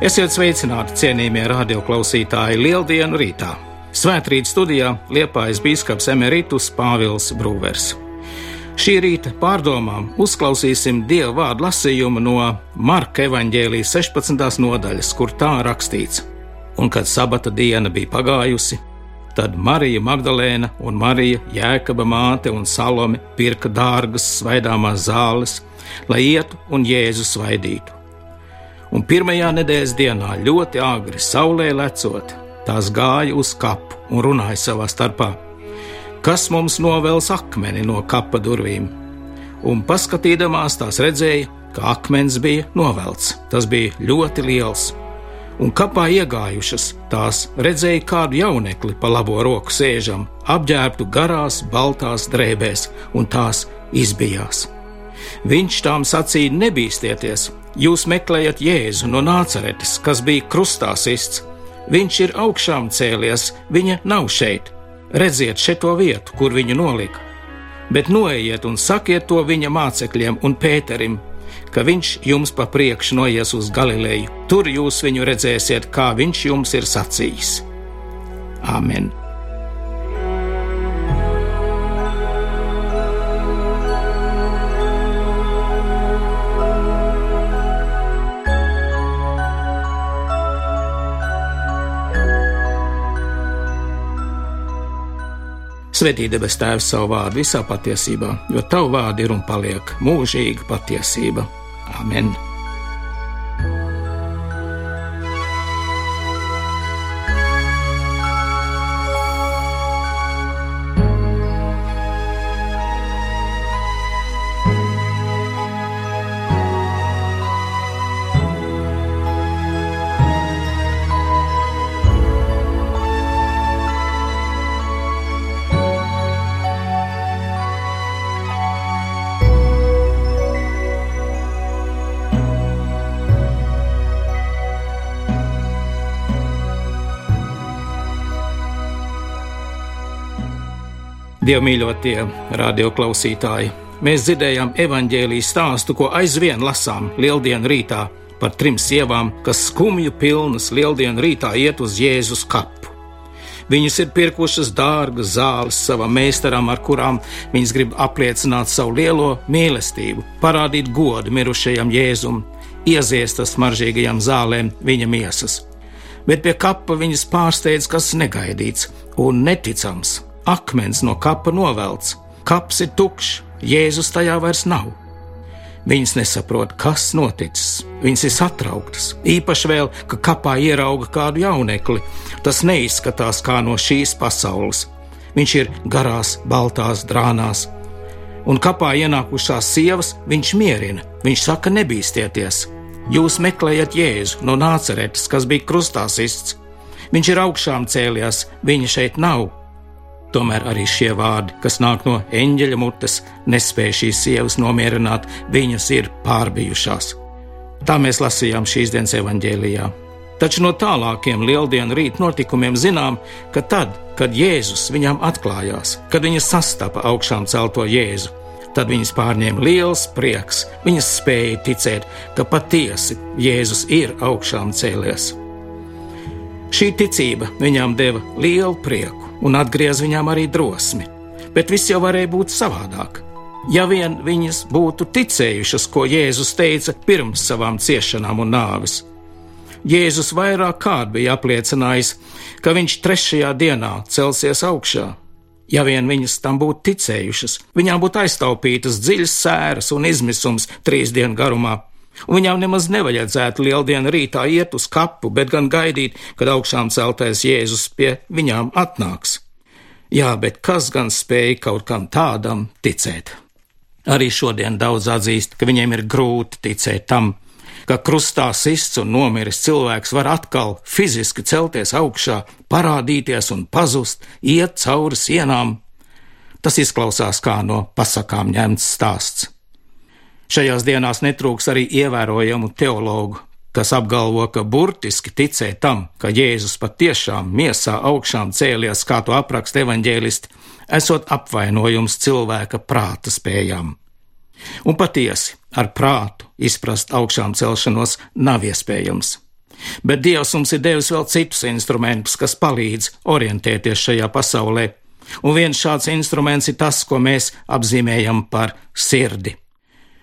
Esiet sveicināti, cienījamie radioklausītāji, Lieldienu rītā! Svētrīt studijā Liepājas biskups Emeritus Pāvils Brūvers. Šī rīta pārdomām uzklausīsim Dieva vārdu lasījumu no Marka evaņģēlijas 16. nodaļas, kur tā rakstīts: Un kad sabata diena bija pagājusi, tad Marija Magdalēna un Marija Jēkaba māte un Salome pirka dārgas svaidāmās zāles, lai ietu un Jēzu svaidītu un pirmajā nedēļas dienā ļoti agri saulē lecot, tās gāja uz kapu un runāja savā starpā: Kas mums novels akmeni no kapa durvīm? Un paskatīdamās tās redzēja, ka akmens bija novelts. Tas bija ļoti liels. Un kapā iegājušas tās redzēja kādu jaunekli pa labo roku sēžam, apģērbtu garās, baltās drēbēs, un tās izbijās. Viņš tām sacīja: Nebīsties, Jūs meklējat Jēzu no Nāceretes, kas bija krustā sists. Viņš ir augšām cēlies, viņa nav šeit. Redziet šo vietu, kur viņu nolika. Bet noejiet un sakiet to viņa mācekļiem un Pēterim, ka viņš jums pa priekšu noies uz Galileju. Tur jūs viņu redzēsiet, kā viņš jums ir sacījis. Āmen! Svetī debes Tēvs savu vārdu visā patiesībā, jo Tavu vārdu ir un paliek mūžīga patiesība. Amen! Dievmīļotie radioklausītāji, mēs dzirdējām evaņģēlīju stāstu, ko aizvien lasām lieldienu rītā par trim sievām, kas skumju pilnas lieldienu rītā iet uz Jēzus kapu. Viņas ir pirkušas dārgas zāles savam meistaram, ar kurām viņas grib apliecināt savu lielo mīlestību, parādīt godu mirušajam Jēzum, ieziest ar smaržīgajām zālēm viņa miesas. Bet pie kapa viņas pārsteidz kas negaidīts un neticams Akmens no kapa novelts, kaps ir tukšs, Jēzus tajā vairs nav. Viņas nesaprot, kas noticis. Viņas ir satrauktas. Īpaši vēl, ka kapā ierauga kādu jaunekli. Tas neizskatās kā no šīs pasaules. Viņš ir garās, baltās drānās. Un kapā ienākušās sievas viņš mierina. Viņš saka, nebīsties. Jūs meklējat Jēzu no nāceretes, kas bija krustā sists. Viņš ir augšām cēlies, viņa šeit nav. Tomēr arī šie vārdi, kas nāk no eņģeļa mutes, nespēja šīs sievas nomierināt, viņas ir pārbijušās. Tā mēs lasījām šīs dienas evanģēlijā. Taču no tālākiem lieldienu rīt notikumiem zinām, ka tad, kad Jēzus viņām atklājās, kad viņas sastapa augšām celto Jēzu, tad viņas pārņēma liels prieks. Viņas spēja ticēt, ka patiesi Jēzus ir augšām cēlies. Šī ticība viņām deva lielu prieku un atgriez viņām arī drosmi. Bet viss jau varēja būt savādāk. Ja vien viņas būtu ticējušas, ko Jēzus teica pirms savām ciešanām un nāves. Jēzus vairāk kārt bija apliecinājis, ka viņš trešajā dienā celsies augšā. Ja vien viņas tam būtu ticējušas, viņām būtu aiztaupītas dziļas sēras un izmisums trīs dienu garumā, viņām nemaz nevajadzētu lieldienu rītā iet uz kapu, bet gan gaidīt, kad augšām celtais Jēzus pie viņām atnāks. Jā, bet kas gan spēja kaut kam tādam ticēt? Arī šodien daudz atzīst, ka viņiem ir grūti ticēt tam, ka krustā sists un nomiris cilvēks var atkal fiziski celties augšā, parādīties un pazust, iet cauri sienām. Tas izklausās kā no pasakām ņemts stāsts. Šajās dienās netrūks arī ievērojamu teologu, kas apgalvo, ka burtiski ticē tam, ka Jēzus patiešām miesā augšām cēlies, kā to apraksta evaņģēlisti, esot apvainojums cilvēka prāta spējām. Un patiesi, ar prātu izprast augšām celšanos nav iespējams. Bet Dievs mums ir devis vēl citus instrumentus, kas palīdz orientēties šajā pasaulē. Un viens šāds instruments ir tas, ko mēs apzīmējam par sirdi.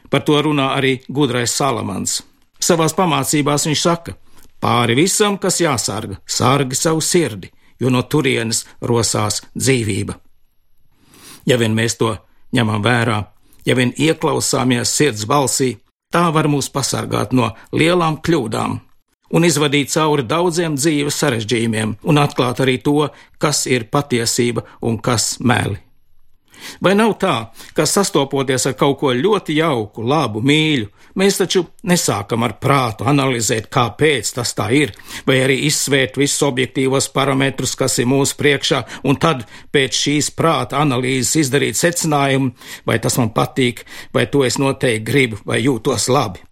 Par to runā arī gudrais Salamans. Savās pamācībās viņš saka: Pāri visam, kas jāsarga, sargi savu sirdi, jo no turienes rosās dzīvība. Ja vien mēs to ņemam vērā, ja vien ieklausāmies sirds balsī, tā var mūs pasargāt no lielām kļūdām un izvadīt cauri daudziem dzīves sarežģījumiem un atklāt arī to, kas ir patiesība un kas meli. Vai nav tā, ka sastopoties ar kaut ko ļoti jauku, labu, mīļu, mēs taču nesākam ar prātu analizēt, kāpēc tas tā ir, vai arī izsvērt visus objektīvos parametrus, kas ir mūsu priekšā, un tad pēc šīs prāta analīzes izdarīt secinājumu, vai tas man patīk, vai to es noteikti gribu, vai jūtos labi.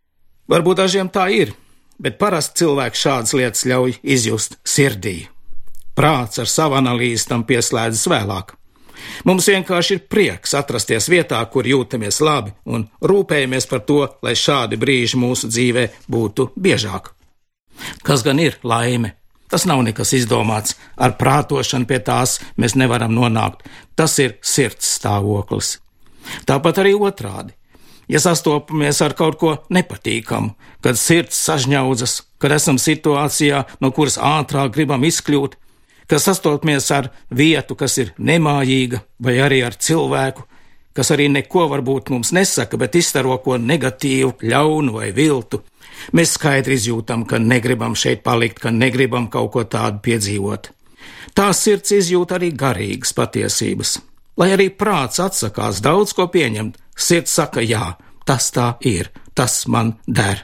Varbūt dažiem tā ir, bet parasti cilvēks šādas lietas ļauj izjust sirdī. Prāts ar savu analīzi tam pieslēdzas vēlāk. Mums vienkārši ir prieks atrasties vietā, kur jūtamies labi un rūpējamies par to, lai šādi brīži mūsu dzīvē būtu biežāk. Kas gan ir laime? Tas nav nekas izdomāts, ar prātošanu pie tās mēs nevaram nonākt. Tas ir sirds stāvoklis. Tāpat arī otrādi. Ja sastopamies ar kaut ko nepatīkamu, kad sirds sažņaudzas, kad esam situācijā, no kuras ātrāk gribam izkļūt, ka sastopamies ar vietu, kas ir nemājīga, vai arī ar cilvēku, kas arī neko varbūt mums nesaka, bet izstaro ko negatīvu, ļaunu vai viltu. Mēs skaidri izjūtam, ka negribam šeit palikt, ka negribam kaut ko tādu piedzīvot. Tā sirds izjūt arī garīgas patiesības. Lai arī prāts atsakās daudz ko pieņemt, sirds saka, jā, tas tā ir, tas man der.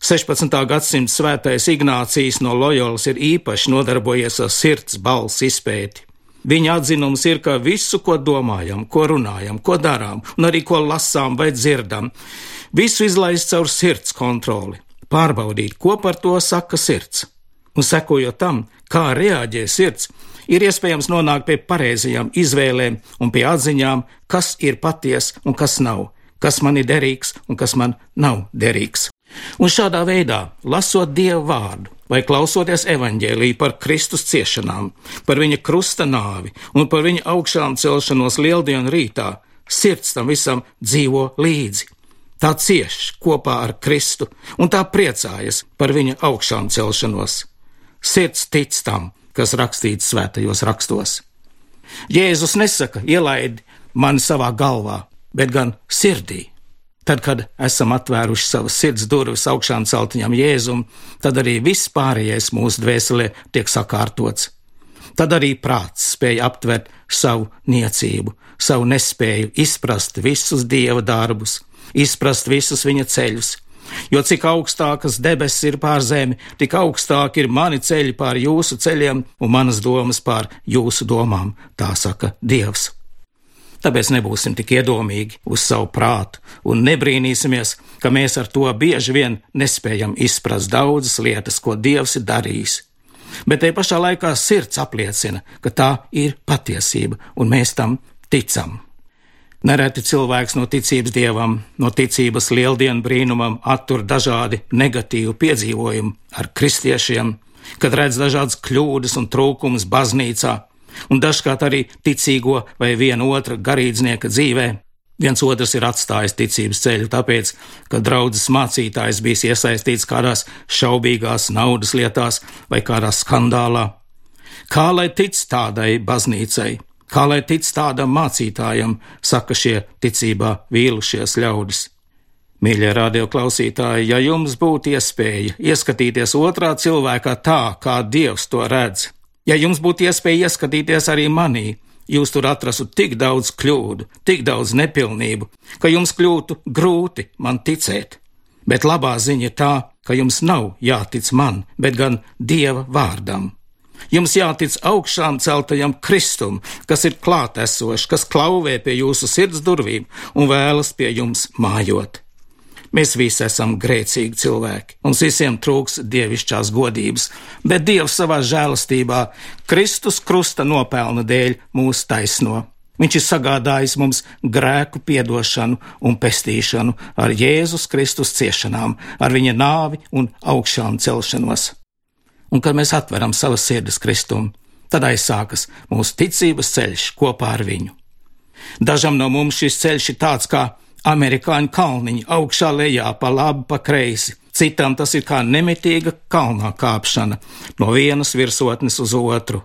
16. gadsimta svētais Ignācijas no Loyolas ir īpaši nodarbojies ar sirds balss izpēti. Viņa atzinums ir, ka visu, ko domājam, ko runājam, ko darām, un arī ko lasām vai dzirdam, visu izlaist caur sirds kontroli, pārbaudīt, ko par to saka sirds. Un sekojot tam, kā reaģē sirds, ir iespējams nonākt pie pareizajām izvēlēm un pie atziņām, kas ir patiesa un kas nav, kas man ir derīgs un kas man nav derīgs. Un šādā veidā, lasot Dieva vārdu vai klausoties evaņģēlī par Kristus ciešanām, par viņa krusta nāvi un par viņa augšām celšanos lieldienu rītā, sirds tam visam dzīvo līdzi. Tā cieš kopā ar Kristu un tā priecājas par viņa augšām celšanos. Sirds tic tam, kas rakstīts svētajos rakstos. Jēzus nesaka, ielaidi mani savā galvā, bet gan sirdī. Tad, kad esam atvēruši savas sirds durvis augšām celtiņam Jēzum, tad arī viss pārējais mūsu dvēselē tiek sakārtots. Tad arī prāts spēja aptvert savu niecību, savu nespēju izprast visus dieva darbus, izprast visus viņa ceļus. Jo cik augstākas debesis ir pār zemi, tik augstāk ir mani ceļi pār jūsu ceļiem un manas domas pār jūsu domām, tā saka Dievs. Tāpēc nebūsim tik iedomīgi uz savu prātu un nebrīnīsimies, ka mēs ar to bieži vien nespējam izprast daudzas lietas, ko Dievs ir darījis. Bet te pašā laikā sirds apliecina, ka tā ir patiesība, un mēs tam ticam. Nereti cilvēks no ticības dievam, no ticības lieldienu brīnumam attur dažādi negatīvi piedzīvojumi ar kristiešiem, kad redz dažādas kļūdas un trūkumus baznīcā, un dažkārt arī ticīgo vai viena otra garīdznieka dzīvē. Viens otrs ir atstājis ticības ceļu, tāpēc, ka draudzes mācītājs bijis iesaistīts kādās šaubīgās naudas lietās vai kādā skandālā. Kā lai tic tādai baznīcai, kā lai tic tādam mācītājam, saka šie ticībā vīlušies ļaudis. Mīļie radioklausītāji, ja jums būtu iespēja ieskatīties otrā cilvēkā tā, kā Dievs to redz, Ja jums būtu iespēja ieskatīties arī manī, jūs tur atrastu tik daudz kļūdu, tik daudz nepilnību, ka jums kļūtu grūti man ticēt. Bet labā ziņa ir tā, ka jums nav jātic man, bet gan Dieva vārdam. Jums jātic augšām celtajam Kristum, kas ir klātesošs, kas klauvē pie jūsu sirds durvīm un vēlas pie jums mājot. Mēs visi esam grēcīgi cilvēki, mums visiem trūks dievišķās godības, bet Dievs savā žēlastībā Kristus krusta nopelna dēļ mūs taisno. Viņš ir sagādājis mums grēku piedošanu un pestīšanu ar Jēzus Kristus ciešanām, ar viņa nāvi un augšām celšanos. Un kad mēs atveram savas sirdis Kristum, tad aizsākas mūsu ticības ceļš kopā ar viņu. Dažam no mums šis ceļš ir tāds kā amerikāņu kalniņi, augšā lejā, pa labi, pa kreisi. Citam tas ir kā nemitīga kalnā kāpšana no vienas virsotnes uz otru.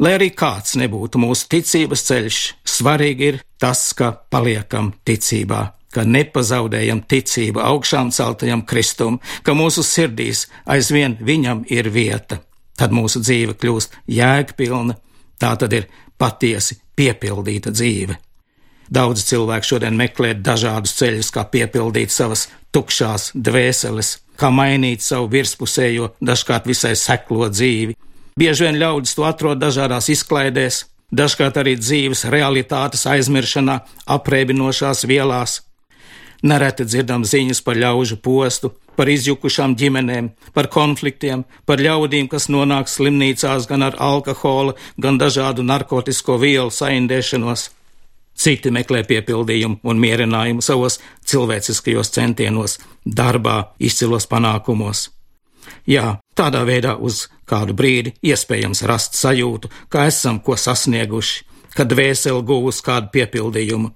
Lai arī kāds nebūtu mūsu ticības ceļš, svarīgi ir tas, ka paliekam ticībā, ka nepazaudējam ticību augšām celtajam Kristum, ka mūsu sirdīs aizvien viņam ir vieta. Tad mūsu dzīve kļūst jēgpilna, tā tad ir patiesi piepildīta dzīve. Daudz cilvēku šodien meklē dažādus ceļus, kā piepildīt savas tukšās dvēseles, kā mainīt savu virspusējo, dažkārt visai seklo dzīvi, Bieži vien ļaudis to atrod dažādās izklaidēs, dažkārt arī dzīves realitātes aizmiršanā, apreibinošās vielās. Nereti dzirdam ziņas par ļaužu postu, par izjukušām ģimenēm, par konfliktiem, par ļaudīm, kas nonāk slimnīcās gan ar alkohola, gan dažādu narkotisko vielu saindēšanos. Citi meklē piepildījumu un mierinājumu savos cilvēciskajos centienos, darbā, izcilos panākumos. Jā, tādā veidā uz kādu brīdi iespējams rast sajūtu, ka esam ko sasnieguši, ka dvēseli guvusi kādu piepildījumu.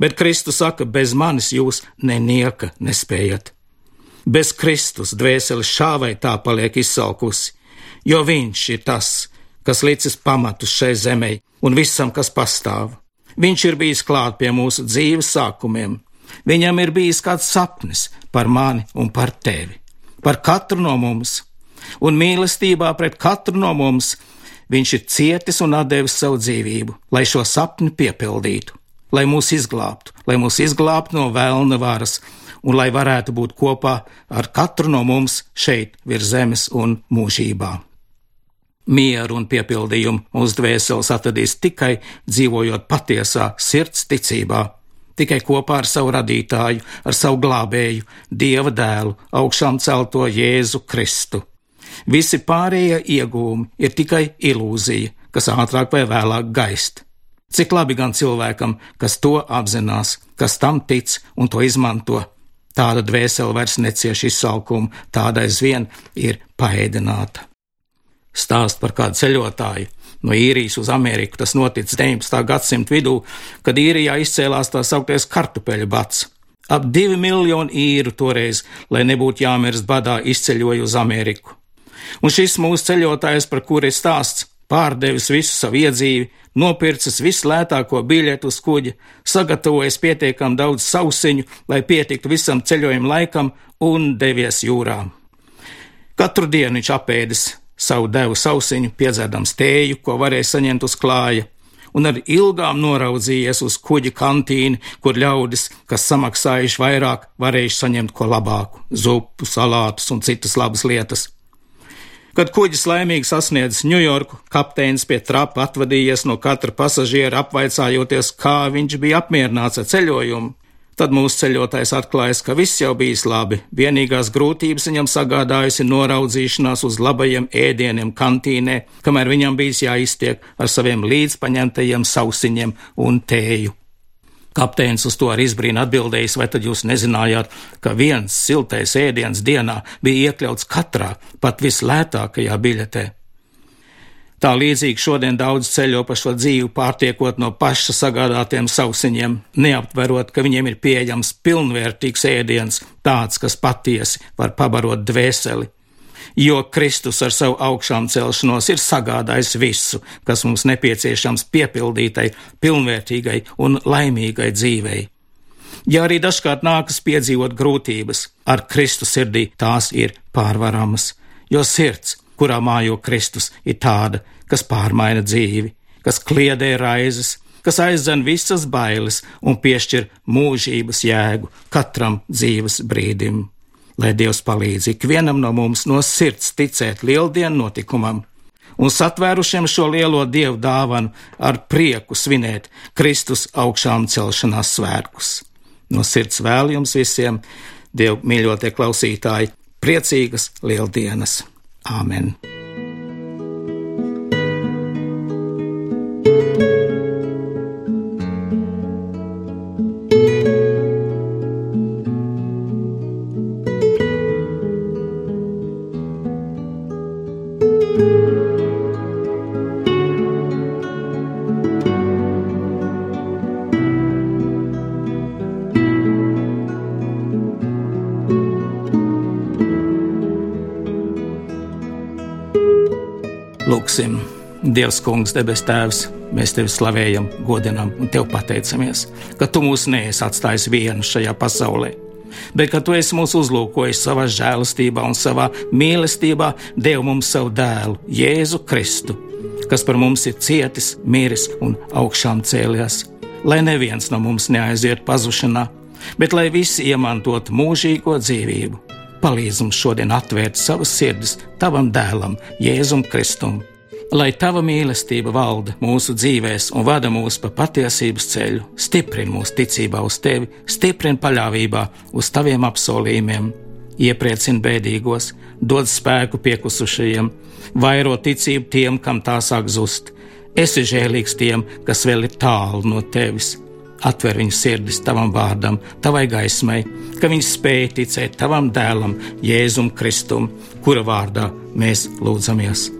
Bet Kristus saka, bez manis jūs nenieka nespējat. Bez Kristus dvēseli šā vai tā paliek izsalkusi, jo Viņš ir tas, kas licis pamatus šai zemē un visam, kas pastāv. Viņš ir bijis klāt pie mūsu dzīves sākumiem. Viņam ir bijis kāds sapnis par mani un par tevi par katru no mums, un mīlestībā pret katru no mums viņš ir cietis un devis savu dzīvību, lai šo sapni piepildītu, lai mūs izglābtu, lai mūs izglābtu no vēlna varas, un lai varētu būt kopā ar katru no mums šeit, virs zemes un mūžībā. Mieru un piepildījumu mūsu dvēseles atradīs tikai dzīvojot patiesā sirds ticībā tikai kopā ar savu radītāju, ar savu glābēju, Dieva dēlu, augšām celto Jēzu Kristu. Visi pārējie iegūmi ir tikai ilūzija, kas ātrāk vai vēlāk gaist. Cik labi gan cilvēkam, kas to apzinās, kas tam tic un to izmanto. Tāda dvēsele vairs necieš izsalkumu, tāda aizvien ir paēdināta. Stāst par kādu ceļotāju, no īrijas uz Ameriku. Tas noticis 19. gadsimta vidū, kad īrijā izcēlās tā sauktais kartupeļu bats. Ap divi miljoni īru toreiz, lai nebūtu jāmirst badā, izceļoja uz Ameriku. Un šis mūsu ceļotājs, par kuru ir stāsts, pārdevis visu savu iedzīvi, nopircis vislētāko biļetu uz kuģa, sagatavojis pietiekami daudz sausiņu, lai pietiktu visam ceļojuma laikam, un devies jūrā. Katru dienu viņš apēdis savu devu sausiņu, piedzērdams tēju, ko varēja saņemt uz klāja, un ar ilgām noraudzījies uz kuģa kantīni, kur ļaudis, kas samaksājuši vairāk, varējuši saņemt ko labāku - zupu, salātus un citas labas lietas. Kad kuģis laimīgi sasniedzis Ņujorku, kapteinis pie trapa atvadījies no katra pasažiera, apvaicājoties, kā viņš bija apmierināts ar ceļojumu. Tad mūsu ceļotājs atklājas, ka viss jau bijis labi, vienīgās grūtības viņam sagādājusi noraudzīšanās uz labajiem ēdieniem kantīnē, kamēr viņam bijis jāiztiek ar saviem līdzpaņemtajiem sausiņiem un tēju. Kapteinis uz to ar izbrīnu atbildējis, vai tad jūs nezinājāt, ka viens siltais ēdiens dienā bija iekļauts katrā, pat vislētākajā biļetē? Tā līdzīgi šodien daudz ceļo pa šo dzīvi, pārtiekot no paša sagādātiem sausiņiem, neaptverot, ka viņiem ir pieejams pilnvērtīgs ēdiens, tāds, kas patiesi var pabarot dvēseli. Jo Kristus ar savu augšām celšanos ir sagādājis visu, kas mums nepieciešams piepildītai, pilnvērtīgai un laimīgai dzīvei. Ja arī dažkārt nākas piedzīvot grūtības, ar Kristu sirdī tās ir pārvaramas, jo sirds kurā mājo Kristus, ir tāda, kas pārmaina dzīvi, kas kliedē raizes, kas aizdzen visas bailes un piešķir mūžības jēgu katram dzīves brīdim. Lai Dievs palīdz ikvienam no mums no sirds ticēt lieldienu notikumam un satvērušiem šo lielo dievu dāvanu ar prieku svinēt Kristus augšām celšanās svētkus. No sirds vēl jums visiem, Dievu mīļotie klausītāji, priecīgas lieldienas! Āmen! Lūksim, Dievs, Kungs, debes Tēvs, mēs Tevi slavējam, godinam un Tev pateicamies, ka Tu mūs neesi atstājis vienu šajā pasaulē, bet ka Tu esi mūs uzlūkojis savā žēlastībā un savā mīlestībā, devu mums savu dēlu, Jēzu Kristu, kas par mums ir cietis, miris un augšām cēlies, lai neviens no mums neaiziet pazušanā, bet lai visi iemantotu mūžīgo dzīvību Palīdz mums šodien atvērt savas sirdis tavam dēlam, Jēzum Kristum, lai tava mīlestība valda mūsu dzīvēs un vada mūs pa patiesības ceļu, stiprina mūsu ticībā uz tevi, stiprina paļāvībā uz taviem apsolījumiem, iepriecina bēdīgos, dod spēku piekusušajiem, vairo ticību tiem, kam tā sāk zust. Esi žēlīgs tiem, kas vēl ir tālu no tevis atver viņu sirdis tavam vārdam, tavai gaismai, ka viņi spēj ticēt tavam dēlam, Jēzum Kristum, kura vārdā mēs lūdzamies.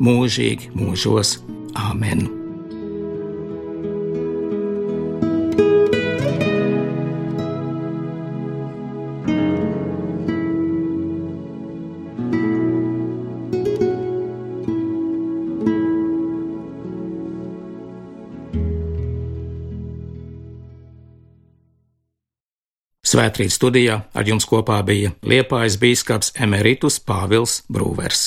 mūžīgi mūžos. Āmen! Svētrīt studijā ar jums kopā bija Liepājas bīskaps Emeritus Pāvils Brūvers.